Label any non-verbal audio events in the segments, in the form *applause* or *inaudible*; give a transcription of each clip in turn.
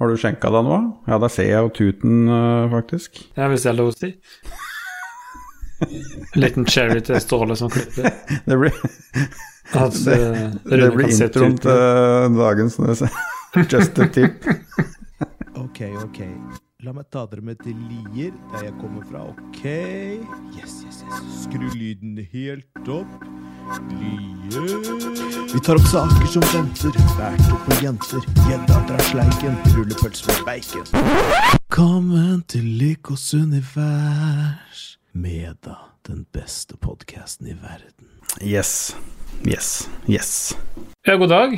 Har du skjenka deg noe? Ja, der ser jeg jo tuten, uh, faktisk. Ja, hvis jeg lover lov å si. En liten cherry til Ståle som klipper. *laughs* Det blir, At det, eh, det blir introen til dagens *laughs* Just a tip. *laughs* Ok, ok. La meg ta dere med til Lier, der jeg kommer fra. Ok. Yes, yes, yes. Skru lyden helt opp. Lier. Vi tar opp saker som venter. Bært opp på jenter. Gjedda drar sleiken. Rullepølse med bacon. Velkommen til Lykos univers. Med da den beste podkasten i verden. Yes. Yes. Yes. Ja, god dag.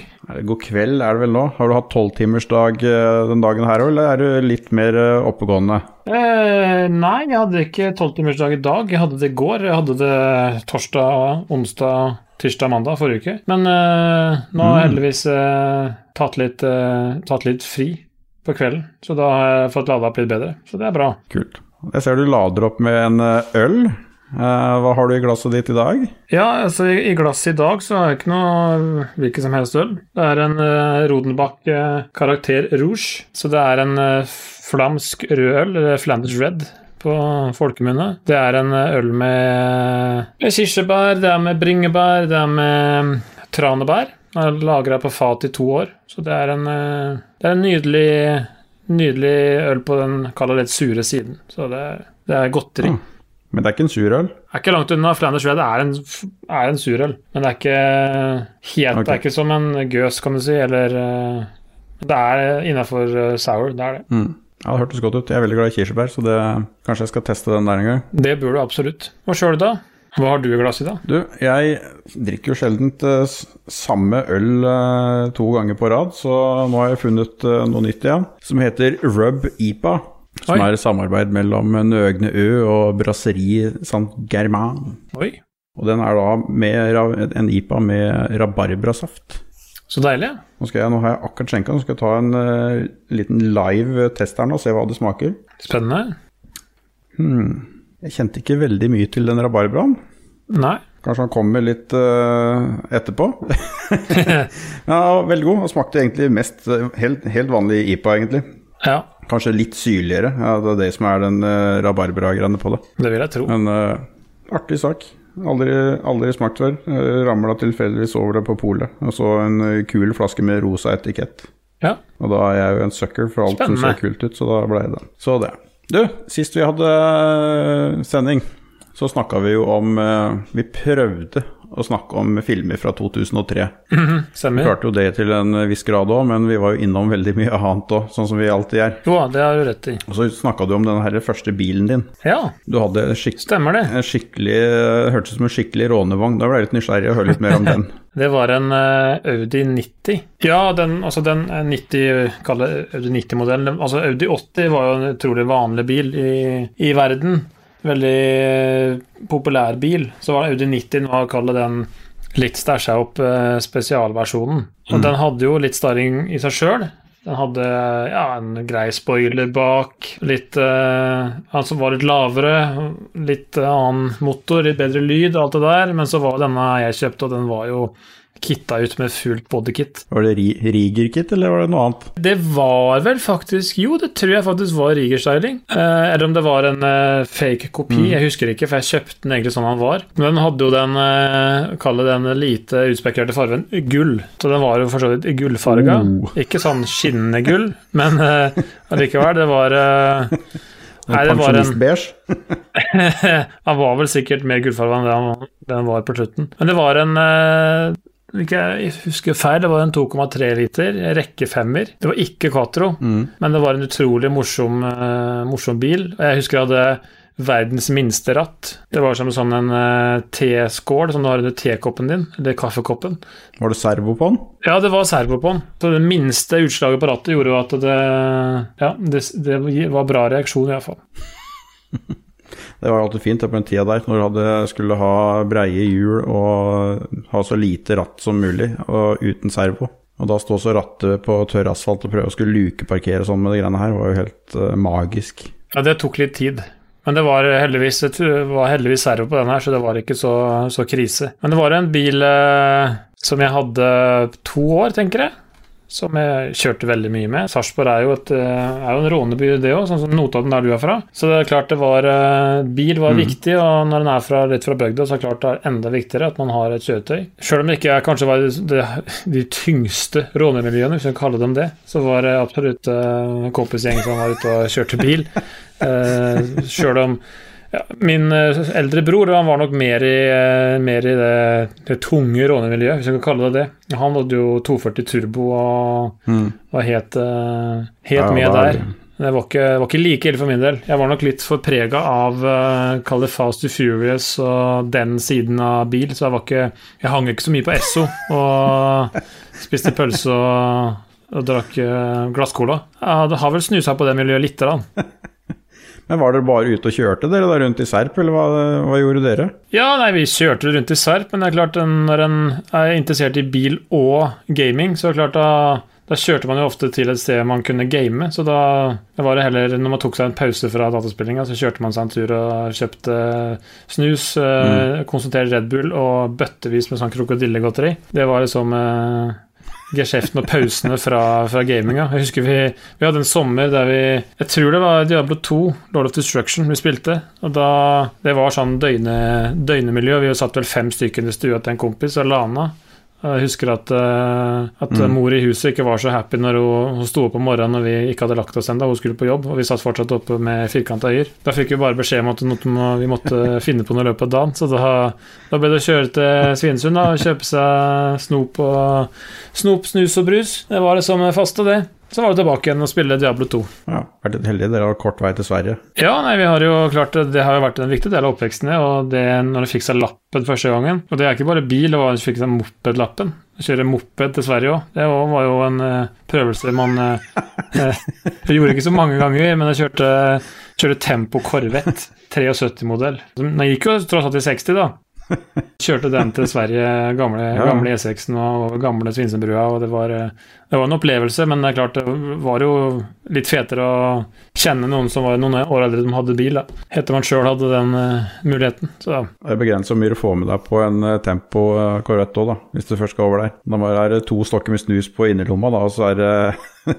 God kveld, er det vel nå? Har du hatt tolvtimersdag uh, den dagen her òg, eller er du litt mer eh, oppegående? Eh, nei, jeg hadde ikke tolvtimersdag i dag. Jeg hadde det i går. Jeg hadde det torsdag, onsdag, tirsdag, mandag forrige uke. Men eh, nå har jeg heldigvis eh, tatt, litt, eh, tatt litt fri på kvelden, så da har jeg fått lada opp litt bedre. Så det er bra. Kult. Jeg ser du lader opp med en eh, øl. Eh, hva har du i glasset ditt i dag? Ja, altså i, i glasset i dag så har jeg ikke noe hvilken som helst øl. Det er en uh, Rodenbach uh, Karakter Rouge, så det er en uh, flamsk rød øl, eller Flanders Red på folkemunne. Det er en øl med, med kirsebær, det er med bringebær, det er med tranebær. Den er lagra på fat i to år, så det er en, det er en nydelig, nydelig øl på den kall litt sure siden. Så det, er- det er godteri. Mm. Men det er ikke en surøl? er ikke langt unna. Flanders Red er en, er en surøl, men det er ikke helt okay. Det er ikke som en gøs, kan du si, eller eh, Det er innafor sour, det er det. Mm. Ja, det hørtes godt ut. Jeg er veldig glad i kirsebær, så det, kanskje jeg skal teste den der en gang. Det burde du absolutt. Hva sjøl, da? Hva har du i glasset i dag? Du, jeg drikker jo sjelden eh, samme øl eh, to ganger på rad, så nå har jeg funnet eh, noe nytt igjen, som heter Rub IPA. Som Oi. er et samarbeid mellom Nøgne Ø og Brasserie Saint Germain. Oi, Og den er da med en IPA med rabarbrasaft. så deilig. Nå, skal jeg, nå har jeg akkurat skjenka, nå skal jeg ta en uh, liten live test her nå og se hva det smaker. Spennende. Hmm. Jeg kjente ikke veldig mye til den rabarbraen. Nei. Kanskje han kommer litt uh, etterpå. *laughs* *laughs* ja, veldig god. Han smakte egentlig mest eh, helt, helt vanlig IPA, egentlig. Ja, Kanskje litt syrligere. Ja, det er det som er den uh, rabarbra-greiene på det. det vil jeg tro. Men uh, artig sak. Aldri, aldri smakt før. Uh, Ramla tilfeldigvis over det på polet. Og så en uh, kul flaske med rosa etikett. Ja. Og da er jeg jo en sucker for alt som ser kult ut, så da ble det. Så det. Du, sist vi hadde eh, sending, så snakka vi jo om eh, Vi prøvde å snakke om filmer fra 2003. Vi Stemmer. klarte jo det til en viss grad òg, men vi var jo innom veldig mye annet òg, sånn som vi alltid gjør. Jo, det har du rett i. Og så snakka du om den her første bilen din. Ja, Du hadde skik stemmer det. skikkelig Hørtes ut som en skikkelig rånevogn. Da ble jeg litt nysgjerrig og høre litt mer om den. *laughs* Det var en eh, Audi 90. Ja, den, altså den eh, 90, kall det Audi 90-modellen. Altså Audi 80 var jo en utrolig vanlig bil i, i verden. Veldig eh, populær bil. Så var Audi 90 nå å kalle den litt stæsja opp eh, spesialversjonen. Og den hadde jo litt starring i seg sjøl. Den hadde ja, en grei spoiler bak, litt uh, Han som var litt lavere, litt eh, annen motor, litt bedre lyd alt det der. Men så var denne jeg kjøpte, og den var jo kitta ut med fullt bodykit. Var det ri Riger-kit, eller var det noe annet? Det var vel faktisk Jo, det tror jeg faktisk var Riger-styling. Eh, eller om det var en eh, fake kopi. Jeg husker ikke, for jeg kjøpte den egentlig sånn han var. Men den hadde jo den eh, Kall det den lite utspekulerte fargen gull. Så den var jo for så vidt gullfarga. Oh. Ikke sånn skinnende gull, *laughs* men eh, allikevel. Det var eh, Nei, det var en? *laughs* Han var vel sikkert mer gullfarga enn det han, var på slutten. Men det var en eh, ikke jeg husker feil, det var en 2,3 liter rekkefemmer. Det var ikke Quatro, Mm. men det var en utrolig morsom, uh, morsom bil. Og jeg husker jeg hadde verdens minste ratt. Det var som sånn en eh, teskål som du har under tekoppen din, eller kaffekoppen. Var det servo på den? Ja, det var servo på den. Så det minste utslaget på rattet gjorde jo at det Ja, det, det var bra reaksjon, iallfall. *laughs* Det var alltid fint på den tida der, når du hadde, skulle ha breie hjul og ha så lite ratt som mulig, og uten servo. Og da stå så rattet på tørr asfalt og prøve å skulle lukeparkere sånn med de greiene her, var jo helt uh, magisk. Ja, det tok litt tid. Men det var heldigvis, det var heldigvis servo på den her, så det var ikke så, så krise. Men det var en bil eh, som jeg hadde to år, tenker jeg. Som jeg kjørte veldig mye med. Sarpsborg er, eh, er jo en råneby, det òg, sånn som Notodden der du er fra. Så det er klart det var eh, Bil var viktig, og når en er fra, litt fra bygda, så er det klart det er enda viktigere at man har et kjøretøy. Selv om det ikke er, kanskje var det, de tyngste rånemiljøene, hvis vi kan kalle dem det, så var det absolutt uh, en kompisgjeng som var ute og kjørte bil. *laughs* selv Sjøl om ja, min eldre bror han var nok mer i, mer i det, det, tunge rånemiljøet, hvis jeg kan kalle det det. Han hadde jo 240 turbo og mm. var helt, helt ja, med der. Det var ikke, var ikke like ille for min del. Jeg var nok litt for prega av uh, det Fast to Furious og den siden av bil, så jeg var ikke Jeg hang ikke så mye på Esso og *laughs* spiste pølse og, og drakk glasscola. Jeg har vel snusa på det miljøet lite grann. Men Var dere bare ute og kjørte dere da rundt i Serp, eller hva, hva, gjorde dere? Ja, nei, vi kjørte rundt i Serp, men det er klart når en er interessert i bil og gaming, så er det klart da da kjørte man jo ofte til et sted man kunne game, så da var det heller Når man tok seg en pause fra dataspillinga, så kjørte man seg en tur og kjøpte snus, eh, mm. konsentrert Red Bull og bøttevis med sånn krokodillegodteri. Det var liksom eh, geskjeften og pausene fra, fra gaminga. Jeg husker vi, vi, hadde en sommer der vi Jeg tror det var Diablo 2, Lord of Destruction, vi spilte. Og da Det var sånn døgne, døgnemiljø. Vi satt vel fem stykker i stua til en kompis og lana. Jeg husker at, uh, at mm. mor i huset ikke var så happy når hun, hun sto opp om morgenen og vi ikke hadde lagt oss ennå. Hun skulle på jobb, og vi satt fortsatt oppe med firkanta øyer. Da fikk vi bare beskjed om at vi måtte *laughs* finne på noe i løpet av dagen. Så da, da ble det å kjøre til Svinesund og kjøpe seg snop, og, snop, snus og brus. Det var liksom faste, det. Så var vi tilbake igjen og spille Diablo 2. Ja, Vært en heldig, dere har kort vei til Sverige. Ja, nei, vi har jo klart det. Har jo vært en viktig del av oppveksten, og det når du fikk seg lappen første gangen. Og det er ikke bare bil, det var du fikk seg mopedlappen. Kjøre moped til Sverige òg, det var jo en uh, prøvelse man *laughs* uh, gjorde ikke så mange ganger, men jeg kjørte, kjørte Tempo Corvette 73-modell. Den gikk jo tross alt i 60, da. *laughs* Kjørte den til Sverige, gamle, ja. gamle E6-en og gamle Svinsenbrua og det var, det var, en opplevelse, men det er klart det var jo litt fetere å kjenne noen som var noen år eldre som hadde bil, da. Etter man sjøl hadde den uh, muligheten. Så. Det er begrenset hvor mye du får med deg på en uh, Tempo uh, Corvette òg, da, hvis du først skal over der. Da er det to stokker med snus på innerlomma, da, og så er det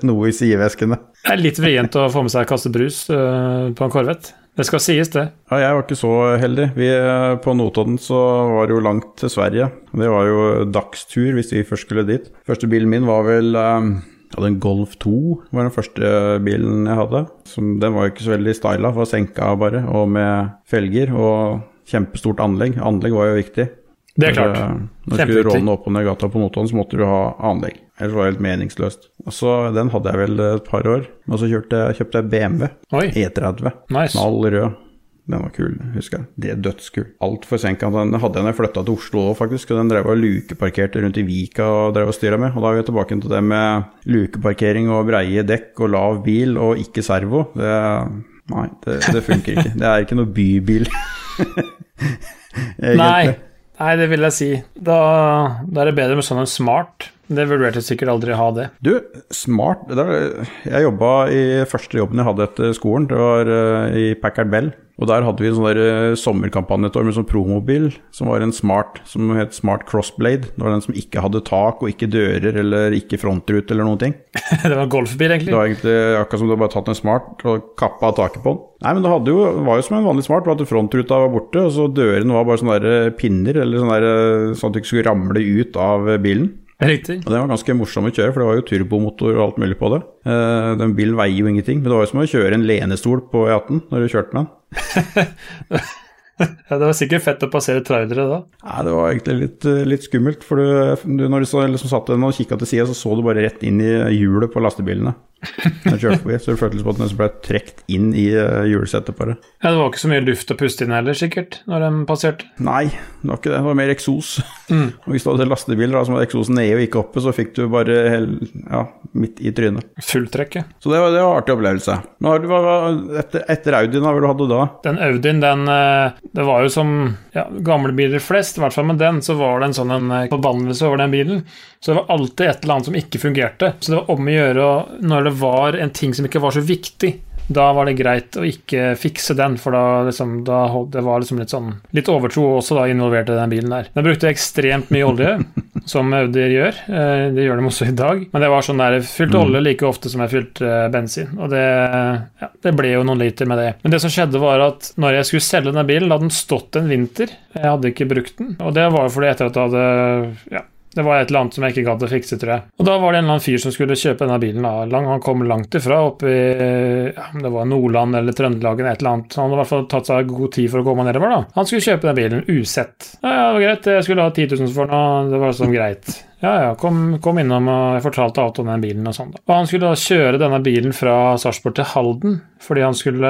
*laughs* noe i sideveskene. Det er litt vrient å få med seg kasse brus på en Corvette. Det skal sies, det. Ja, jeg var ikke så heldig. Vi, eh, på Notodden så var det jo langt til Sverige. Det var jo dagstur hvis vi først skulle dit. Første bilen min var vel um, jeg hadde en Golf 2, var den første bilen jeg hadde. Som, den var jo ikke så veldig styla, var senka bare, og med felger og kjempestort anlegg. Anlegg var jo viktig. Det er klart. Når du skulle råne opp og ned gata på Notodden, så måtte du ha anlegg. Ellers var det helt meningsløst. Og så Den hadde jeg vel et par år. Og så kjøpte jeg BMW Oi. E30. Nice. Knall rød. Den var kul, husker jeg. Det er dødskul. Altfor senka. Den hadde jeg da jeg flytta til Oslo òg, faktisk. Og den drev og lukeparkerte rundt i Vika og drev og styra med. Og da er vi tilbake til det med lukeparkering og breie dekk og lav bil og ikke servo. Det, nei, det, det funker ikke. Det er ikke noe bybil. *laughs* Nei. Nei, det vil jeg si. Da, da er det bedre med sånn en smart. Det vurderte sikkert aldri ha det. Du, smart Jeg jobba i første jobben jeg hadde etter skolen. Det var uh, i Packard Bell. Og der hadde vi en sånn der uh, sommerkampanje et år med sånn promobil som var en smart som het Smart Crossblade. Det var den som ikke hadde tak og ikke dører eller ikke frontrute eller noen ting. *laughs* det var en golfbil, egentlig? Det var egentlig akkurat som du hadde bare tatt en smart og kappa taket på den. Nei, men det jo, var jo som en vanlig smart, bare at frontruta var borte, og så dørene var bare sånne der eh, pinner, eller sånne der, sånn at du ikke skulle ramle ut av bilen. Riktig. Og Den var ganske morsom å kjøre, for det var jo turbomotor og alt mulig på det. Uh, den bilen veier jo ingenting, men det var jo som å kjøre en lenestol på E18 når du kjørte med den. *laughs* ja, Det var sikkert fett å passere trailere da? Nei, det var egentlig litt, eh, litt skummelt. For du, du, når du så, liksom, satt den og kikka til sida, så så du bare rett inn i hjulet på lastebilene. Den kjørte forbi, så det føltes som at den ble trukket inn i hjulsetet på det. Ja, Det var ikke så mye luft å puste inn heller, sikkert, når den passerte? Nei, det var ikke det. Det var mer eksos. Mm. Og *laughs* hvis du hadde lastebiler da, som hadde eksosen nede og ikke oppe, så fikk du bare hel, ja, midt i trynet. Fulltrekket. Så det var, det var en artig opplevelse. Hva, etter, etter Audien, hva du hadde da? Den Audien, den eh, Det var jo som ja, gamle biler flest, i hvert fall med den, så var det en sånn en eh, forbannelse over den bilen. Så det var alltid et eller annet som ikke fungerte. Så det var om å gjøre når det var en ting som ikke var så viktig, da var det greit å ikke fikse den, for da, liksom, da det var liksom litt sånn Litt overtro også da involvert i den bilen der. Den brukte ekstremt mye olje, *laughs* som Audi gjør. Eh, Det gjør de også i dag. Men det var sånn der fylte olje like ofte som jeg fylte eh, bensin. Og det, ja, det ble jo noen liter med det. Men det som skjedde, var at når jeg skulle selge den bilen, hadde den stått en vinter. Jeg hadde ikke brukt den. Og det var jo fordi etter at jeg hadde ja, det var et eller annet som jeg ikke gadd å fikse, tror jeg. Og da var det en eller annen fyr som skulle kjøpe denne bilen. Da. Han kom langt ifra, oppe i ja, det var Nordland eller Trøndelag eller et eller annet. Han hadde i hvert fall tatt seg god tid for å komme nedover, da. Han skulle kjøpe den bilen usett. Ja, ja, det var greit, jeg skulle ha 10 000 for den, og det var sånn greit. Ja, ja, kom, kom innom, og jeg fortalte alt om den bilen og sånn. da. Og han skulle da kjøre denne bilen fra Sarpsborg til Halden, fordi han skulle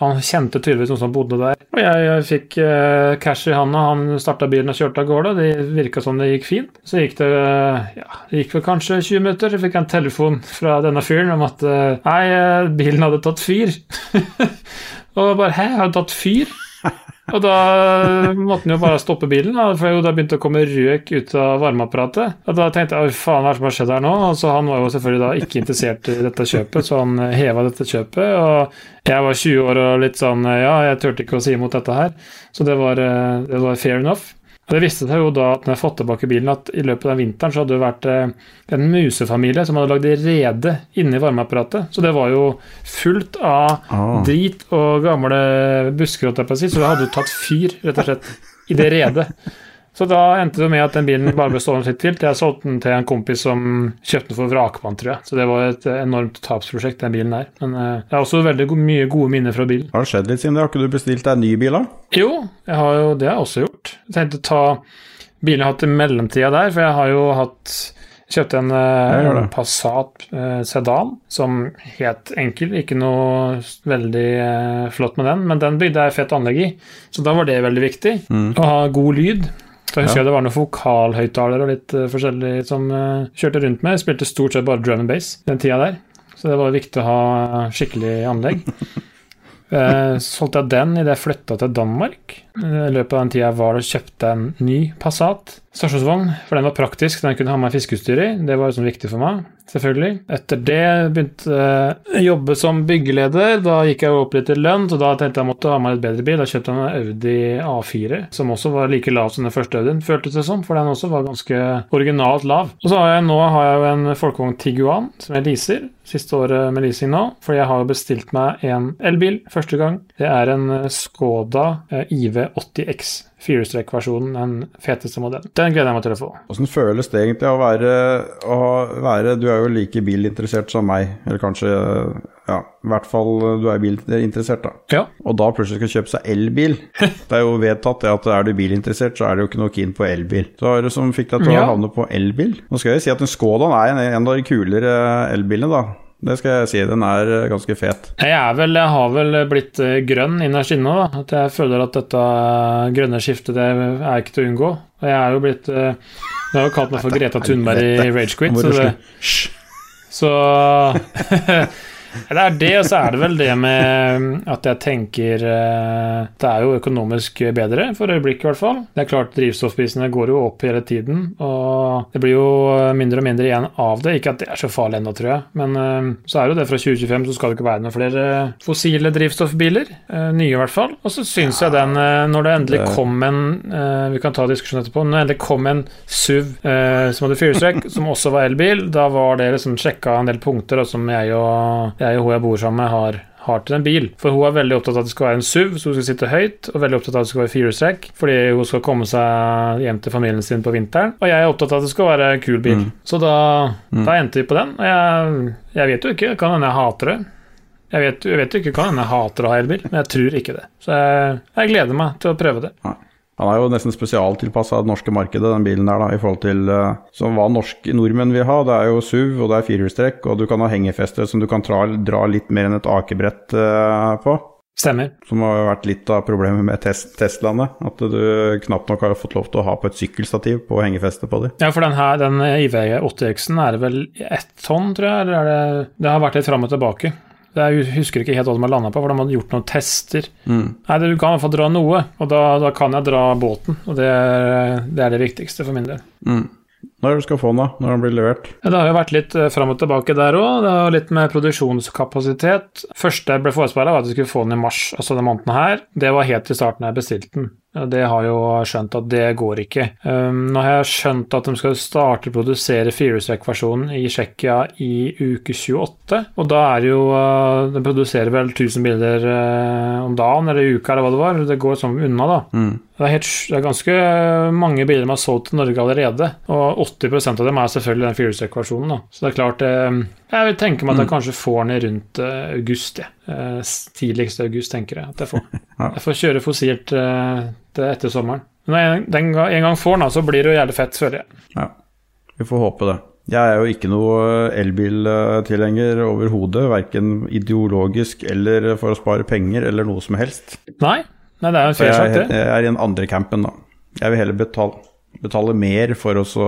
Han kjente tydeligvis noen som bodde der. Og jeg, jeg fikk eh, cash i handa, han starta bilen og kjørte av gårde. Det virka som det gikk fint. Så gikk det ja, det gikk vel kanskje 20 minutter, så fikk jeg en telefon fra denne fyren om at eh, nei, eh, bilen hadde tatt fyr. *laughs* og bare hæ, du tatt fyr? Og da måtte han jo bare stoppe bilen, for da begynte å komme røk ut av varmeapparatet. Og da tenkte jeg faen, hva som har skjedd her nå? Så Han var jo selvfølgelig da ikke interessert i dette kjøpet, så han heva dette kjøpet. Og jeg var 20 år og litt sånn ja, jeg turte ikke å si imot dette her. Så det var, eh, det var fair enough. Det viste seg jo da at når jeg fått tilbake bilen, at i løpet av vinteren så hadde det vært eh, en musefamilie som hadde lagd rede inni varmeapparatet. Så det var jo fullt av Ah. drit og gamle busker, så det hadde jo tatt fyr, rett og slett, i det redet. Så da endte det med at den bilen bare ble stående litt til. Jeg solgte den til en kompis som kjøpte den for vrakpant, tror jeg. Så det var et enormt tapsprosjekt, den bilen der. Men eh, jeg har også veldig mye gode minner fra bilen. Har det skjedd litt siden det? Har ikke du bestilt deg en ny bil, da? Jo, jeg har jo, det har jeg også gjort. Jeg tenkte å ta bilen jeg har hatt i mellomtida der, for jeg har jo hatt Kjøpte en, eh, det. en Passat eh, sedan, som helt enkel, ikke noe veldig eh, flott med den, men den bygde jeg fett anlegg i, så da var det veldig viktig. Mm. Å ha god lyd. Så jeg husker Ja. jeg det var noen vokalhøyttalere og litt uh, forskjellig som uh, kjørte rundt med. Jeg spilte stort sett bare drum and bass den tida der, så det var viktig å ha skikkelig anlegg. uh, *laughs* solgte jeg den idet jeg flytta til Danmark. I løpet av den tida jeg var og kjøpte en ny Passat stasjonsvogn, for den var praktisk, den kunne ha med fiskeutstyr i. Det var liksom viktig for meg, selvfølgelig. Etter det begynte jeg å jobbe som byggeleder. Da gikk jeg opp litt i lønn, så da tenkte jeg måtte ha meg litt bedre bil. Da kjøpte jeg en Audi A4, som også var like lav som den første Audien, føltes det som, for den også var ganske originalt lav. Og så har jeg nå har jeg en Folkevogn Tiguan som jeg leaser. Siste året med leasing nå, for jeg har bestilt meg en elbil første gang. Det er en Skoda eh, IV80X. Firestrekk-versjonen, den feteste modellen. Den gleder jeg meg til å få. Åssen føles det egentlig å være, å være Du er jo like bilinteressert som meg, eller kanskje Ja, i hvert fall du er bilinteressert, da. Ja. Og da plutselig skal kjøpe seg elbil. *laughs* Det er jo vedtatt det at er du bilinteressert, så er det jo ikke noe keen på elbil. Så hva er det som fikk deg til å havne på elbil? Nå skal jeg si at en Skodan er en, en av de kulere elbilene, da. Det skal jeg si, den er eh, ganske fet. Jeg vel, jeg har vel blitt eh, grønn innerst inne, da. At jeg føler at dette eh, grønne skiftet det er ikke til å unngå. Og jeg er jo blitt eh, Du har jo kalt meg for Greta Thunberg i Ragequit, så det, Så *laughs* Det er det, og så er det vel det med at jeg tenker eh, Det er jo økonomisk bedre, for øyeblikket i hvert fall. Det er klart drivstoffprisene går jo opp hele tiden, og det blir jo mindre og mindre igjen av det. Ikke at det er så farlig ennå, tror jeg, men eh, så er det jo det fra 2025 så skal det ikke være noen flere fossile drivstoffbiler. eh, Nye, i hvert fall. Og så syns jeg den, eh, når det endelig kom en Vi kan ta diskusjonen etterpå. Når det endelig kom en SUV som hadde firestrekk, som også var elbil, da var det liksom sjekka en del punkter og som jeg og, jeg og hun jeg bor sammen med, har, har til en bil. For hun er veldig opptatt av at det skal være en SUV, så hun skal sitte høyt, og veldig opptatt av at det skal være firehjulstrekk, fordi hun skal komme seg hjem til familien sin på vinteren. Og jeg er opptatt av at det skal være en kul bil. Mm. Så da, Mm. da endte vi på den. Og jeg, jeg vet jo ikke, kan hende jeg hater det. Jeg vet, jeg vet jo ikke, kan hende jeg hater å ha elbil, men jeg tror ikke det. Så jeg, jeg gleder meg til å prøve det. Han er jo nesten spesialtilpassa det norske markedet, den bilen der, da, i forhold til uh, som hva norske nordmenn vil ha. Det er jo SUV, og det er firehjulstrekk, og du kan ha hengefeste som du kan tra, dra litt mer enn et akebrett uh, på. Stemmer. Som har vært litt av problemet med tes Teslaene. At du knapt nok har fått lov til å ha på et sykkelstativ på hengefeste på dem. Ja, for den her, den IV80X-en er det vel ett tonn, tror jeg? Eller er det Det har vært litt fram og tilbake. Jeg husker ikke helt hva de har landa på, for de hadde gjort noen tester. Mm. Nei, Du kan i hvert fall dra noe, og da, da kan jeg dra båten. Og det er, det er det viktigste for min del. Mm. Når du skal få den, da? Når den blir levert? Det har jo vært litt eh, fram og tilbake der òg. Det har litt med produksjonskapasitet. Første jeg ble forespeila, var at jeg skulle få den i mars, altså denne måneden her. Det var helt til starten jeg bestilte den. Det har jo skjønt at det går ikke. Um, nå har jeg skjønt at de skal starte å produsere firehjulstrekkversjonen i Tsjekkia i uke 28. Og da er jo uh, De produserer vel 1000 biler uh, om dagen eller i uka, eller hva det var. Det går sånn unna, da. Mm. Det er, helt, det er ganske mange biler de har solgt til Norge allerede, og 80% av dem er selvfølgelig den firehjulstrekkversjonen. da. Så det er klart eh, Jeg vil tenke meg at jeg kanskje får den rundt eh, august. Ja. Eh, tidligst august, tenker jeg at jeg får. *laughs* Jeg får kjøre fossilt etter sommeren. Men når jeg en gang får den, så blir det jo jævlig fett, føler jeg. Ja, vi får håpe det. Jeg er jo ikke noe elbiltilhenger overhodet, verken ideologisk eller for å spare penger eller noe som helst. Nei, nei det er jo en fair sak, det. jeg er i den andre campen, da. Jeg vil heller betale, betale mer for å så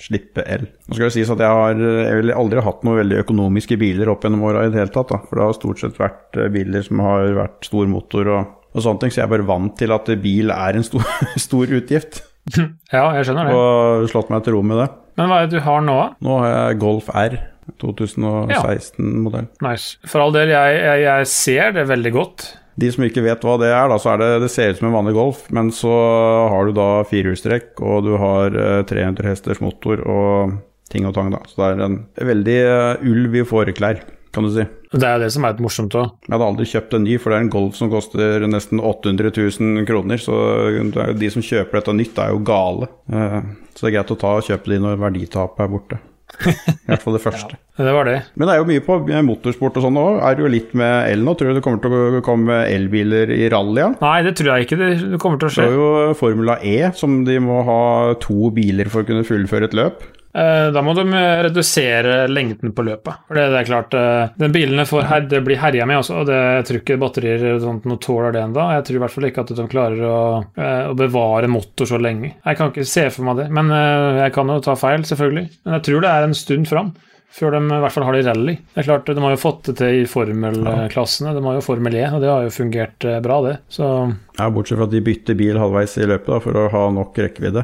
slippe el. Nå skal det sies at jeg har jeg aldri hatt noen veldig økonomiske biler opp gjennom åra i det hele tatt, da. For det har stort sett vært eh, biler som har vært stor motor og, og sånne ting, så jeg er bare vant til at bil er en stor, *laughs* stor utgift. *laughs* Ja, jeg skjønner det. Og slått meg til ro med det. Men hva er det du har nå, da? Nå har jeg Golf R 2016-modell. Nice. For all del, jeg, jeg, jeg ser det veldig godt. De som ikke vet hva det er, da, så er det, det ser ut som en vanlig Golf, men så har du da firehjulstrekk, og du har eh, 300 hesters motor og ting og tang, da. Så det er en veldig eh, ulv i fåreklær, kan du si. Det er jo det som er litt morsomt òg. Jeg hadde aldri kjøpt en ny, for det er en Golf som koster nesten 800 000 kroner. Så de som kjøper dette nytt, er jo gale. Eh, Så det er greit å ta og kjøpe de når verditapet er borte. *laughs* I hvert fall det første. Det var det. Men det er jo mye på motorsport og sånn òg. Er det jo litt med el nå? Tror du det kommer til å komme elbiler i rallya? Nei, det tror jeg ikke det det kommer til å skje. Det er jo Formula E, som de må ha to biler for å kunne fullføre et løp. Eh, Da må de eh, redusere lengden på løpet. For det, er klart, eh, den bilene her, det blir herja med også, og det, jeg tror ikke batterier sånt noe tåler det ennå. Jeg tror i hvert fall ikke at de klarer å, å bevare motor så lenge. Jeg kan ikke se for meg det, men jeg kan jo ta feil, selvfølgelig. Men jeg tror det er en stund fram. Før de i hvert fall har det i rally. Det er klart, De har jo fått det til i formelklassene. De har jo Formel E, og det har jo fungert bra, det. Så Ja, Bortsett fra at de bytter bil halvveis i løpet da, for å ha nok rekkevidde.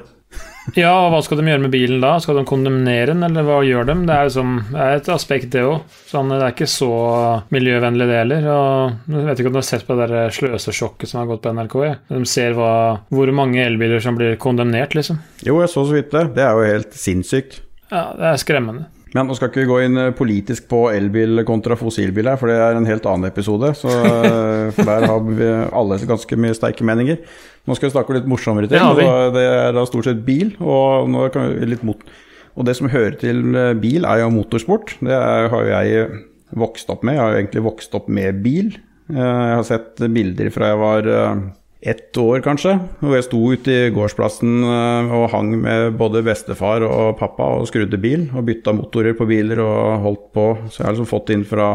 Ja, og hva skal de gjøre med bilen da? Skal de kondemnere den, eller hva gjør de? Det er, liksom, er et aspekt, det òg. Sånn, det er ikke så miljøvennlig, det heller. Og jeg vet ikke om du har sett på det der sløsesjokket som har gått på NRK? Ja. De ser hva, hvor mange elbiler som blir kondemnert, liksom. Jo, jeg så så vidt det. Det er jo helt sinnssykt. Ja, det er skremmende. Men nå skal ikke vi gå inn eh, politisk på elbil kontra fossilbil her, for det er en helt annen episode. Så, eh, der har vi alle ganske mye sterke meninger. Nå skal vi snakke litt morsommere ting. Det og Det er da stort sett bil. Og, og det som hører til eh, bil, er jo motorsport. Det er, har jo jeg vokst opp med. Jeg har jo egentlig vokst opp med bil. Eh, Jeg har sett bilder fra jeg var eh, ett år, kanskje. Og jeg sto ute i gårdsplassen eh, og hang med både bestefar og pappa og skrudde bil. Og bytta motorer på biler og holdt på. Så jeg har liksom fått inn fra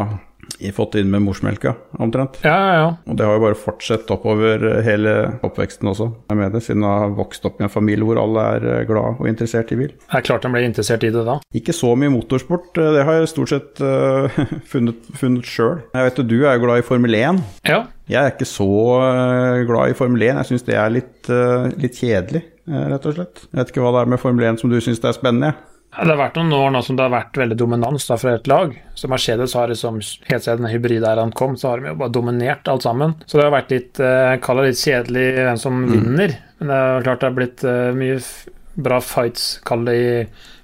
fått inn med morsmelka, omtrent. Ja, ja, ja. Og det har jo bare fortsatt oppover hele oppveksten også, jeg mener, siden jeg har vokst opp i en familie hvor alle er eh, glad og interessert i bil. Det er klart de ble interessert i det da. Ikke så mye motorsport, eh, det har jeg stort sett uh, *laughs* funnet, funnet sjøl. Jeg vet jo du er jo glad i Formel 1. Ja. Jeg er ikke så eh, glad i Formel 1. Jeg syns det er litt, eh, litt kjedelig, eh, rett og slett. Jeg vet ikke hva det er med Formel 1 som du syns er spennende. Ja, Det har vært noen år nå som det har vært veldig dominans da fra et lag. Så Mercedes har liksom, helt siden hybridæraen kom, så har de jo bare dominert alt sammen. Så det har vært litt, kall det litt kjedelig hvem som vinner. Men det er klart det har blitt mye bra fights, kall det i,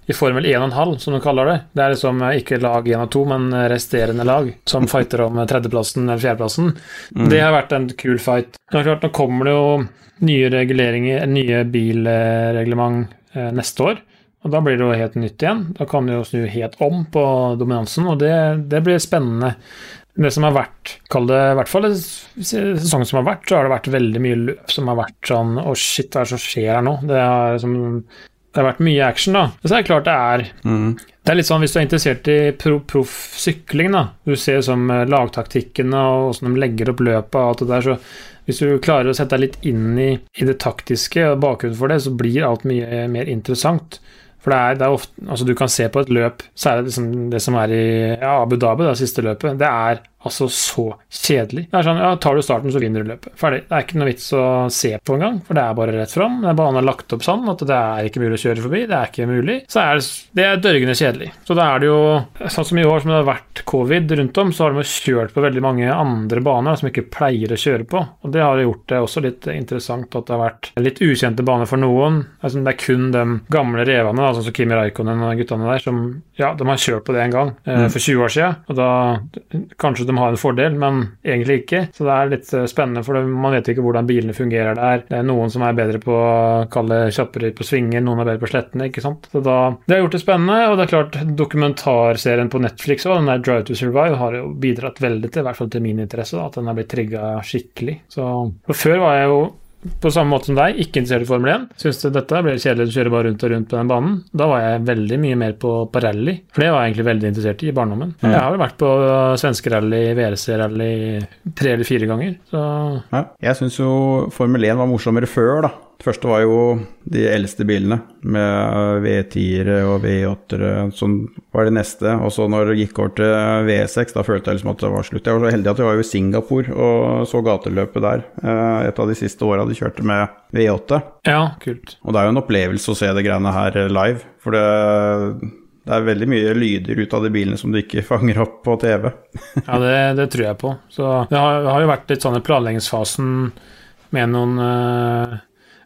i Formel 1,5, som de kaller det. Det er liksom eh, ikke lag 1 og 2, men eh, resterende lag som *laughs* fighter om eh, tredjeplassen eller fjerdeplassen. Det har vært en kul fight. Det er klart, nå kommer det jo nye reguleringer, nye bilreglement neste år. Og da blir det jo helt nytt igjen. Da kan det jo snu helt om på dominansen, og det, det blir spennende. Det som har vært, kall det i hvert fall sesongen som har vært, så har det vært veldig mye løp som har vært sånn Å, shit, hva er det som skjer her nå? Det har, liksom, det har vært mye action, da. Så er det klart det er det er litt sånn hvis du er interessert i pro proff sykling, da. Du ser som eh, lagtaktikkene og åssen de legger opp løpet og alt det der, så hvis du klarer å sette deg litt inn i, i det taktiske og bakgrunnen for det, så blir alt mye mer interessant. For det er, det er ofte Altså, du kan se på et løp, særlig liksom det som er i ja, Abu Dhabi, det siste løpet, det er altså så kjedelig. Det er sånn, ja, Tar du starten, så vinner du løpet. Ferdig. Det er ikke noe vits å se på engang, for det er bare rett fram. Banen er lagt opp sånn at det er ikke mulig å kjøre forbi. Det er ikke mulig. Så er det, det er dørgende kjedelig. Så da er det jo sånn som i år som det har vært covid rundt om, så har de kjørt på veldig mange andre baner som ikke pleier å kjøre på. Og det har gjort det også litt interessant at det har vært litt ukjente baner for noen. Altså, det er kun de gamle revene, da, sånn som Kimi Raikkonen og guttene der, som ja, de har kjørt på det en gang eh, for 20 år siden. Og da kanskje de har en fordel, men egentlig ikke. Så det er litt eh, spennende, for man vet ikke hvordan bilene fungerer der. Det er noen som er bedre på kalle kjappere på svinger, noen er bedre på slettene, ikke sant. Så da, det har gjort det spennende, og det er klart dokumentarserien på Netflix og den der Drive to Survive har jo bidratt veldig til, i hvert fall til min interesse, da, at den har blitt trigga skikkelig. Så før var jeg jo på samme måte som deg, ikke interessert i Formel 1. Syns du dette ble kjedelig å kjøre bare rundt og rundt på den banen? Da var jeg veldig mye mer på, på rally, for det var jeg egentlig veldig interessert i i barndommen. Mm. Jeg har vel vært på svenskerally, VRC-rally tre eller fire ganger, så Ja. Jeg syns jo Formel 1 var morsommere før, da. Det første var jo de eldste bilene, med V10-ere og V8-ere. Sånn var det neste. Og så når det gikk over til V6, da følte jeg liksom at det var slutt. Jeg var så heldig at jeg var i Singapore og så gateløpet der. eh, Et av de siste åra de kjørte med V8. ja, kult. Og det er jo en opplevelse å se det greiene her live. For det, det er veldig mye lyder ut av de bilene som du ikke *laughs* fanger opp på TV. Ja, det, det tror jeg på. Så det har, det har jo vært litt sånn i planleggingsfasen med noen eh,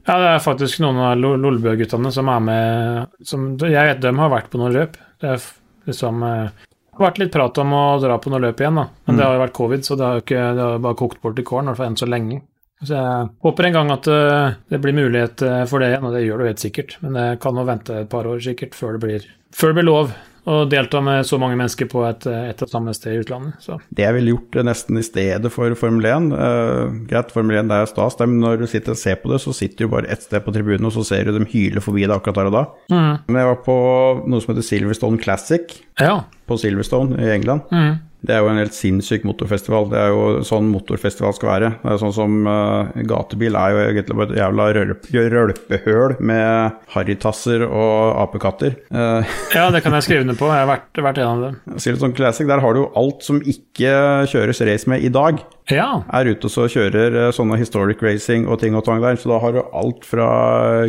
Ja, det er faktisk noen av Lo- Lolbø-guttene som er med som, Jeg vet de har vært på noen løp. Det har liksom eh, vært litt prat om å dra på noen løp igjen, da. Men det har jo vært covid, så det har jo ikke, det har bare kokt bort i kålen, i hvert fall enn så lenge. Så jeg håper en gang at eh, det blir mulighet eh, for det igjen, og det gjør det jo helt sikkert. Men det kan nå vente et par år sikkert før det blir, før det blir lov å delta med så mange mennesker på et, eh, et og samme sted i utlandet. Så Det jeg ville gjort eh, nesten i stedet for Formel 1 uh, Greit, Formel 1 det er stas, men når du sitter og ser på det, så sitter du bare ett sted på tribunen, og så ser du dem hyle forbi deg akkurat der og da. Men jeg var på noe som heter Silverstone Classic ja. på Silverstone i England. Mm. Det er jo en helt sinnssyk motorfestival. Det er jo sånn motorfestival skal være. Det er sånn som uh, Gatebil er jo egentlig bare et jævla rølp, rølpehøl med harrytasser og apekatter. Uh, *laughs* Ja, det kan jeg skrive under på. Jeg har vært, vært en av dem. Silton Classic, der har du jo alt som ikke kjøres race med i dag. Ja. er ute og så kjører uh, sånne historic racing og ting og tang der. Så da har du alt fra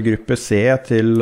gruppe C til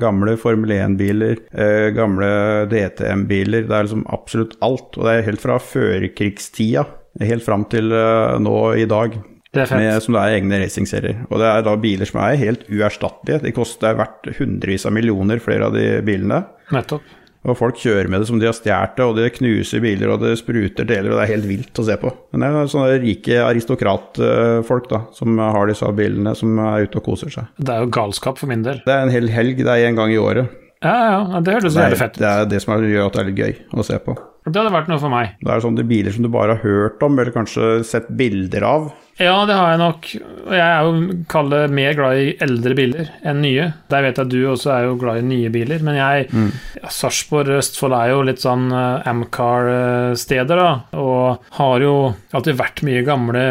gamle Formel 1-biler, eh, gamle DTM-biler. Det er liksom absolutt alt. Og det er helt fra førkrigstida helt fram til eh, nå i dag. Det. Med, som det er egne racingserier. Og det er da biler som er helt uerstattelige. De koster verdt hundrevis av millioner, flere av de bilene. Nettopp. Og folk kjører med det som de har stjålet det, og det knuser biler, og det spruter deler, og det er helt vilt å se på. Men det er sånne rike aristokratfolk da, som har disse bilene, som er ute og koser seg. Det er jo galskap for min del. Det er en hel helg, det er én gang i året. Ja, ja, det høres veldig fett ut. det er det som gjør at det er litt gøy å se på. Det hadde vært noe for meg. Det er sånne biler som du bare har hørt om, eller kanskje sett bilder av. Ja, det har jeg nok. Og jeg er jo kalle mer glad i eldre biler enn nye. Der vet jeg at du også er jo glad i nye biler, men jeg mm. Sarpsborg Østfold er jo litt sånn uh, Amcar-steder, da. Og har jo alltid vært mye gamle,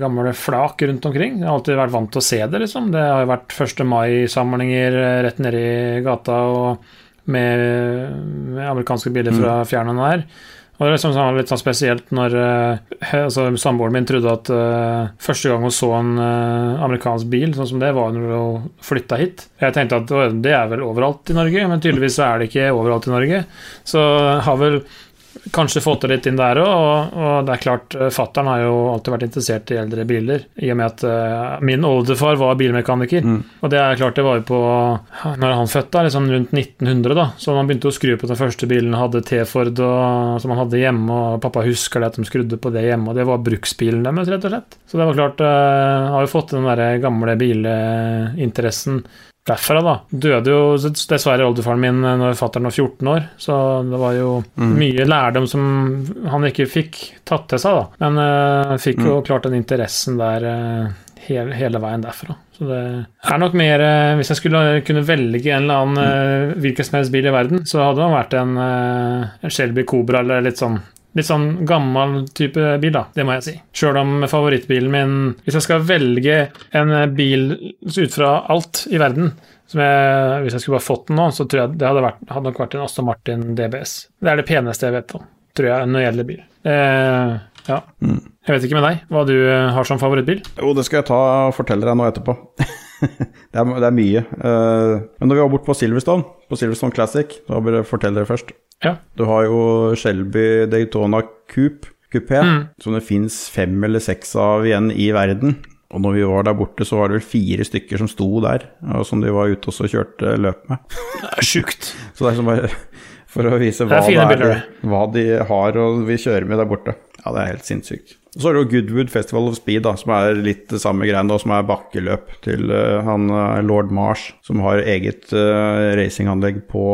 gamle flak rundt omkring. Jeg har alltid vært vant til å se det, liksom. Det har jo vært 1. mai-samlinger eh, rett nedi gata og med, med amerikanske biler fra fjern og nær. Og det er liksom sånn, litt sånn spesielt når eh, altså, Samboeren min trodde at uh, første gang hun så en uh, amerikansk bil, sånn som det, var når hun flytta hit. Jeg tenkte at det er vel overalt i Norge, men tydeligvis er det ikke overalt i Norge. Så har vel kanskje fått det litt inn der òg, og, og det er klart, uh, fattern har jo alltid vært interessert i eldre biler, i og med at uh, min oldefar var bilmekaniker. Og det er klart, det var jo på Når han født, da, liksom rundt 1900, da, så man begynte å skru på den første bilen, hadde T-Ford som han hadde hjemme, og pappa husker det at de skrudde på det hjemme, og det var bruksbilen deres, rett og slett. Så det var klart, uh, har jo fått den derre gamle bilinteressen derfra, da. Døde jo dessverre oldefaren min når fatter'n var 14 år, så det var jo mye lærdom som han ikke fikk tatt til seg, da. Men uh, fikk jo klart den interessen der uh, hele, hele veien derfra. Så det er nok mer uh, Hvis jeg skulle kunne velge en eller annen uh, hvilken som helst bil i verden, så hadde det vært en, en Shelby Cobra eller litt sånn Litt sånn gammel type bil, da, det må jeg si. Sjøl om favorittbilen min Hvis jeg skal velge en bil ut fra alt i verden som jeg, Hvis jeg skulle bare fått den nå, så tror jeg det hadde, vært, hadde nok vært en Aston Martin DBS. Det er det peneste jeg vet om, tror jeg, når det gjelder bil. Eh, ja. Jeg vet ikke med deg hva du eh, har som favorittbil. Jo, det skal jeg ta og fortelle deg nå etterpå. *laughs* det, er, det er mye. Uh, men når vi var borte på Silverstone, på Silverstone Classic, da bør jeg fortelle dere først. Ja. Du har jo Shelby Daytona Coupe, Coupé, Mm. som det fins fem eller seks av igjen i verden. Og når vi var der borte, så var det vel fire stykker som sto der, og som de var ute og så kjørte løp med. *laughs* Det er sjukt. Så det er som bare *laughs* for å vise Det hva, er det er, hva de har og vil kjøre med der borte. Ja, det er helt sinnssykt. Så er det jo Goodwood Festival of Speed, da, som er litt det samme greiene, som er bakkeløp til uh, han eh, lord Marsh, som har eget uh, racinganlegg på,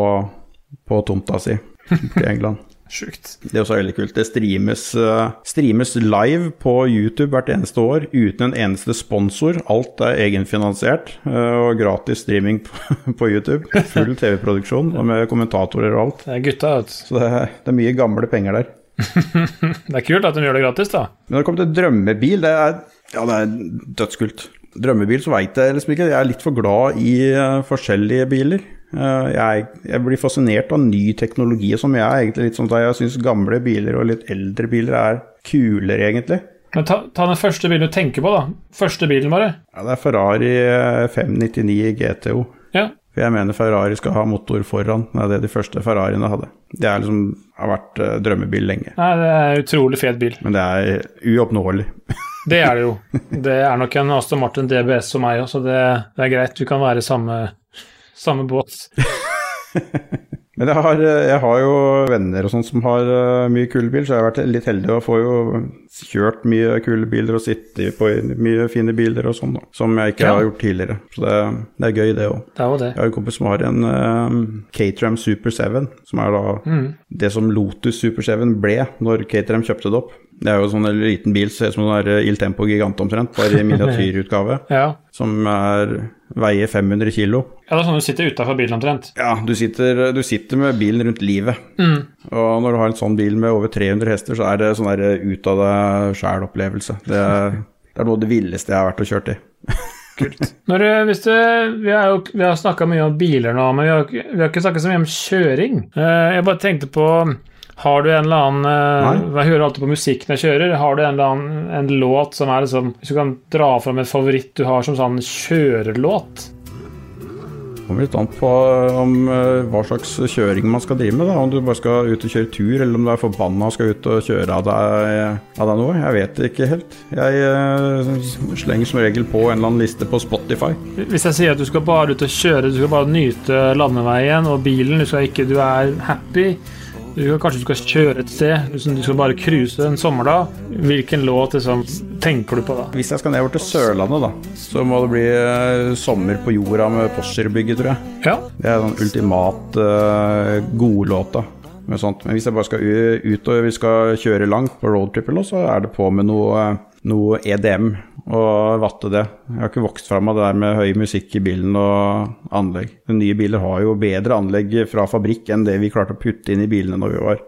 på tomta si i England. *laughs* Sjukt. Det er også veldig kult. Det streames, uh, streames live på YouTube hvert eneste år uten en eneste sponsor. Alt er egenfinansiert uh, og gratis streaming på, *laughs* på YouTube. Full *laughs* TV-produksjon med kommentatorer og alt. Det er gutta, vet. Så det er, det er mye gamle penger der. *laughs* Det er kult at de gjør det gratis, da. Når det kommer til drømmebil, det er, ja, det er dødskult. Drømmebil så veit jeg liksom ikke. Jeg er litt for glad i uh, forskjellige biler. Uh, jeg, jeg blir fascinert av ny teknologi og sånn. Jeg er egentlig litt sånn at jeg syns gamle biler og litt eldre biler er kulere, egentlig. Men ta, ta den første bilen du tenker på, da. Første bilen, bare. Ja, det er Ferrari eh, 599 GTO. Ja. For jeg mener Ferrari skal ha motor foran. Det er det de første Ferrariene hadde. Det er liksom, har vært uh, drømmebil lenge. Nei, det er utrolig fet bil. Men det er uoppnåelig. *laughs* Det er det jo. Det er nok en Aston Martin DBS som meg òg, så det, det er greit. Vi kan være i samme, samme båt. *laughs* Men jeg har, jeg har jo venner og sånt som har eh, mye kule biler, så jeg har vært litt heldig og får jo kjørt mye kule biler og sitte på mye fine biler og sånn, da, som jeg ikke Ja. har gjort tidligere. Så det, det er gøy, det òg. Det jo det. Jeg har en kompis som har en um, Caterham Super 7, som er da Mm. det som Lotus Super 7 ble når Caterham kjøpte det opp. Det er jo sånn en liten bil, ser ut som en Il Tempo Gigant omtrent, bare i miniatyrutgave, *laughs* Ja. som er, veier 500 kilo. ja, det er sånn du sitter utafor bilen omtrent. Ja, du sitter, du sitter med bilen rundt livet. Mm. Og når du har en sånn bil med over 300 hester, så er det sånn der ut av deg sjæl-opplevelse. Det, det er noe av det villeste jeg har vært og kjørt i. *laughs* Når du, hvis du, vi har jo vi har snakka mye om biler nå, men vi har, vi har ikke snakka så mye om kjøring. Eh, Jeg bare tenkte på Har du en eller annen eh, Nei. Jeg hører alltid på musikk når jeg kjører. Har du en eller annen en låt som er liksom Hvis du kan dra fram en favoritt du har som sånn kjørelåt? kommer litt an på om eh, hva slags kjøring man skal drive med. Da. Om du bare skal ut og kjøre tur, eller om du er forbanna og skal ut og kjøre av deg, av deg noe. Jeg vet ikke helt. Jeg uh, slenger som regel på en eller annen liste på Spotify. Hvis jeg sier at du skal bare ut og kjøre, du skal bare nyte landeveien og bilen, du skal ikke Du er happy. Du kanskje du skal kjøre et sted, du skal- bare cruise en sommerdag. Hvilken låt liksom, tenker du på da? Hvis jeg skal nedover til Sørlandet, da, så må det bli eh, 'Sommer på jorda' med Porsgrunn-bygget, tror jeg. Ja, Det er den ultimat uh, godlåta. Med sånt. Men hvis jeg bare skal ut og vi skal kjøre langt på roadtrip, så er det på med noe, noe EDM og vatte det. Jeg har ikke vokst fram av det der med høy musikk i bilen og anlegg. De nye biler har jo bedre anlegg fra fabrikk enn det vi klarte å putte inn i bilene når vi var,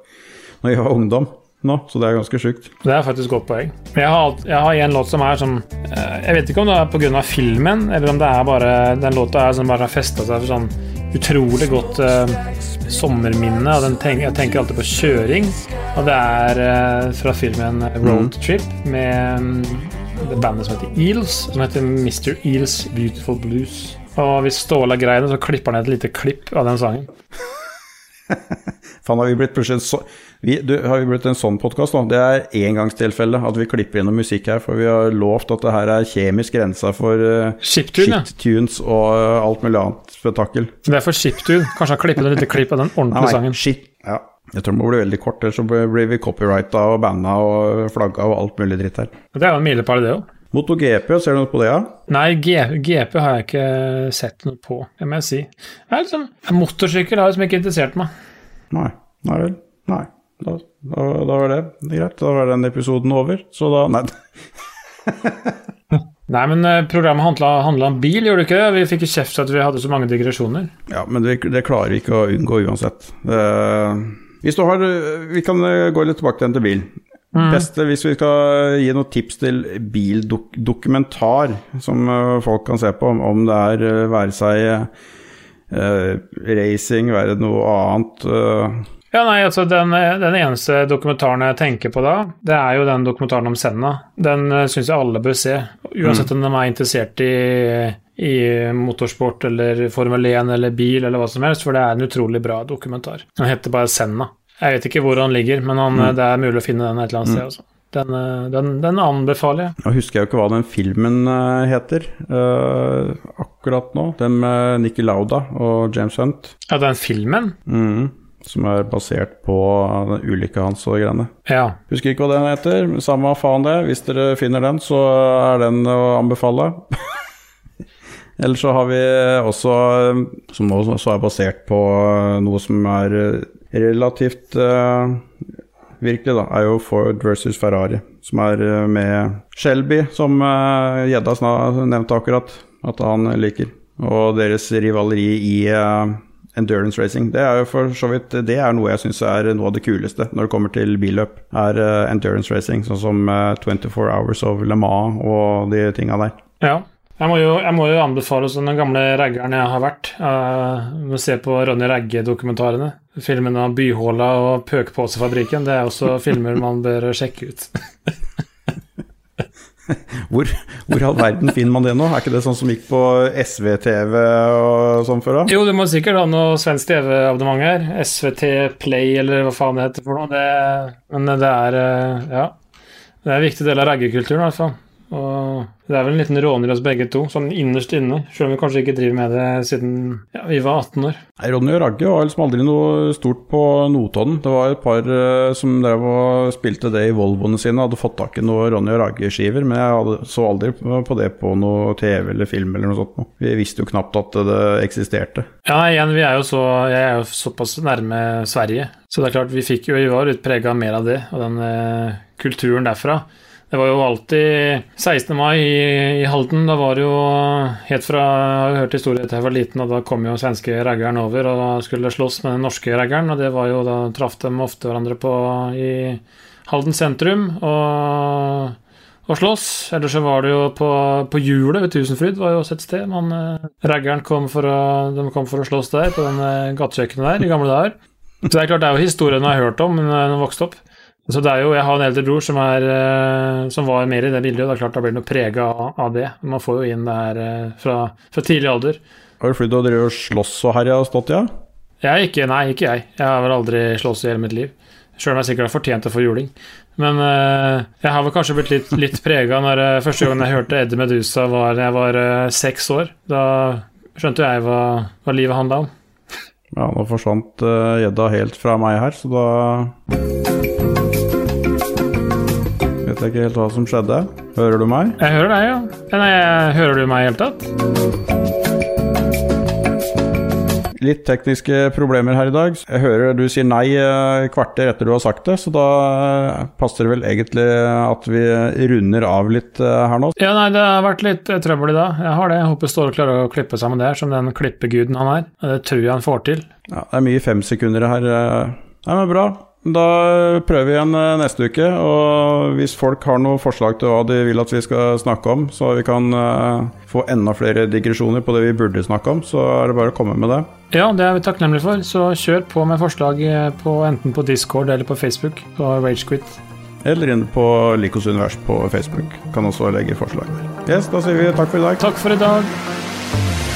når vi var ungdom nå, så det er ganske sjukt. det er faktisk godt poeng. Men jeg har, jeg har en låt som er sånn eh, Jeg vet ikke om det er pga. filmen, eller om det er bare den låta er som bare har festa seg for sånn utrolig godt uh, sommerminne. Og den tenk, jeg tenker alltid på kjøring. Og det er uh, fra filmen Road Trip med mm, det bandet som heter Eels, som heter Mr. Eels Beautiful Blues. Og hvis Ståle er grei, så klipper han et lite klipp av den sangen. *laughs* Faen, har vi blitt plutselig så, vi, du, Har vi blitt en sånn podkast nå? Det er engangstilfelle at vi klipper inn noe musikk her, for vi har lovt at det her er kjemisk rensa for uh, Shiptune, ja. shit-tunes og uh, alt mulig annet spetakkel. Det er for Shiptune. Kanskje han klipper et lite klipp av den ordentlige sangen. shit. Ja. Jeg tror det må bli veldig kort, ellers så blir vi copyrighta og banna og flagga og alt mulig dritt her. Det er jo en milepæl, det òg. MotoGP, ser du noe på det, ja? Nei, G GP har jeg ikke sett noe på, det må jeg si. Jeg liksom, motorsykkel har liksom ikke interessert meg. Nei. Nei vel. Nei. Da, da, da var det greit. Da var den episoden over. Så da Nei. *laughs* Nei, men eh, programmet handla, handla om bil, gjorde det ikke det? Vi fikk kjeft for at vi hadde så mange digresjoner. Ja, men det, det klarer vi ikke å unngå uansett. Det, hvis du har Vi kan eh, gå litt tilbake til bil. Beste hvis vi skal gi noen tips til bildokumentar som eh, folk kan se på, om, det er eh, være seg eh, racing, være det noe annet. eh, Ja, nei, altså den, den, eneste dokumentaren jeg tenker på da, det er jo den dokumentaren om Senna. Den syns jeg alle bør se, uansett mm. om de er interessert i, i motorsport eller Formel 1 eller bil eller hva som helst, for det er en utrolig bra dokumentar. Den heter bare Senna. Jeg vet ikke hvor han ligger, men han, mm. det er mulig å finne den et eller annet sted. Også. Den, eh, den, den, anbefaler jeg. Nå husker jeg jo ikke hva den filmen uh, heter uh, akkurat nå. Den med Nikki Lauda og James Hunt. Ja, den filmen? Mm som er basert på ulykka hans og greiene. Ja. Husker ikke hva den heter, samme faen det. Hvis dere finner den, så er den å anbefale. *laughs* Eller så har vi også, som nå også er basert på noe som er relativt uh, virkelig, da, er jo Ford versus Ferrari. Som er med Shelby, som Gjedda uh, nevnte akkurat at han liker. Og deres rivaleri i uh, endurance racing. Det er jo for så vidt Det er noe jeg syns er noe av det kuleste når det kommer til billøp, er endurance racing. Sånn som uh, eh, 24 Hours of Le Mans og de tinga der. Ja. Jeg må, jo, jeg må jo anbefale som den gamle raggeren jeg har vært. Uh, se på Ronny Ragge-dokumentarene. Filmen av Byhåla og Pøkposefabrikken. Det er også *laughs* filmer man bør sjekke ut. *laughs* hvor, hvor i all verden finner man det nå? Er ikke det sånn som gikk på SVTV og sånn før? da? Jo, du må sikkert ha noe svensk TV-abonnement her. SVT Play, eller hva faen det heter for noe. Det, men det er eh, Ja. Det er en viktig del av raggekulturen, i hvert fall. Og det er vel en liten råner i oss begge to, sånn innerst inne. Selv om vi kanskje ikke driver med det siden ja, vi var 18 år. Nei, Ronny og Ragge var liksom aldri noe stort på Notodden. Det var et par uh, som drev og spilte det i Volvoene sine, hadde fått tak i noe Ronny og Ragge-skiver, men jeg hadde, så aldri på det på noe TV eller film eller noe sånt. Vi visste jo knapt at det eksisterte. Ja, igjen, vi er jo så, jeg er jo såpass nærme Sverige, så det er klart vi fikk jo, vi var utprega mer av det, og den uh, kulturen derfra. Det var jo alltid 16. mai i, i Halden. Da var det jo helt fra Jeg har hørt historier til jeg var liten, og da kom jo svenske raggeren over og skulle slåss med den norske raggeren, og det var jo da traff de ofte hverandre på i Halden sentrum og, og slåss. Eller så var det jo på, hjulet ved Tusenfryd, var jo også et sted. Man, eh, raggeren kom for å, kom for å slåss der, på den eh, gatekjøkkenet der, i gamle dager. Så det er klart, det er jo historien jeg har hørt om når jeg vokste opp. Så det er jo, Jeg har en eldre bror som, er, eh, som var mer i det bildet, og det er klart da blir noe prega av det. Man får jo inn det her eh, fra, fra tidlig alder. Har du flydd og drevet og slåss og herja og stått, ja? Jeg ikke, nei, ikke jeg. Jeg har vel aldri slåss i hele mitt liv. Sjøl om jeg sikkert har fortjent å få juling. Men uh, jeg har vel kanskje blitt litt, litt prega når uh, første gang jeg hørte Eddie Medusa var da jeg var uh, seks år. Da skjønte jeg hva, hva livet handla om. Ja, nå forsvant gjedda helt fra meg her, så da vet jeg ikke helt hva som skjedde. Hører du meg? Jeg hører deg, ja. Nei, hører du meg i hele tatt? Litt tekniske problemer her i dag. Jeg hører du sier nei eh, kvarter etter du har sagt det, så da eh, passer det vel egentlig at vi runder av litt eh, her nå. Ja, nei, det har vært litt trøbbel i dag. Jeg har det. Jeg håper Ståle klarer å klippe sammen det her, som den klippeguden han er. Det tror jeg han får til. Ja, det er mye femsekundere her. Nei, men bra. Da prøver vi igjen eh, neste uke. Og hvis folk har noen forslag til hva de vil at vi skal snakke om, så vi kan uh, få enda flere digresjoner på det vi burde snakke om, så er det bare å komme med det. Ja, det er vi takknemlige for. Så kjør på med forslag eh, på, enten på Discord eller på Facebook. På Ragequit. Eller inn på Likos univers på Facebook. Kan også legge forslag der. Yes, da sier vi takk for i dag. Takk for i dag.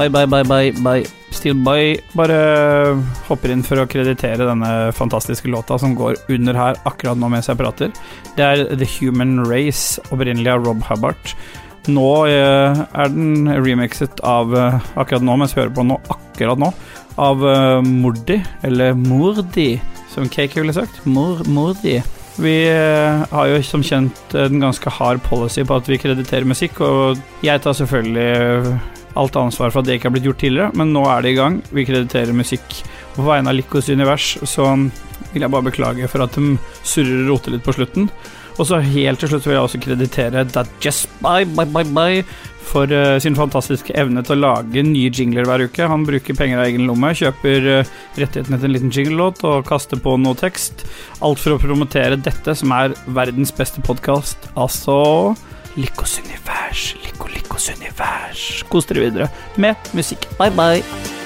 Bye, bye, bye, bye, bye. Still bye. Bare hopper inn for å kreditere denne fantastiske låta som går under her akkurat nå mens jeg prater. Det er The Human Race, opprinnelig av Rob Hubbard. Nå eh, er den remixet av eh, akkurat nå, mens vi hører på nå, akkurat nå, av eh, Mordi, eller Mordi, som Cake ville sagt. Mor, Mordi. Vi har jo som kjent en ganske hard policy på at vi krediterer musikk, og jeg tar selvfølgelig alt ansvar for at det ikke har blitt gjort tidligere, men nå er det i gang. Vi krediterer musikk. På vegne av Likos univers så vil jeg bare beklage for at de surrer og roter litt på slutten. Og så helt til slutt vil jeg også kreditere That Just Bye Bye Bye Bye for uh, sin fantastiske evne til å lage nye jingler hver uke. Han bruker penger av egen lomme, kjøper uh, rettighetene til en liten jinglelåt og kaster på noe tekst. Alt for å promotere dette, som er verdens beste podkast. Altså Likos univers, Lykkos univers. Kos dere videre med musikk. Bye, bye.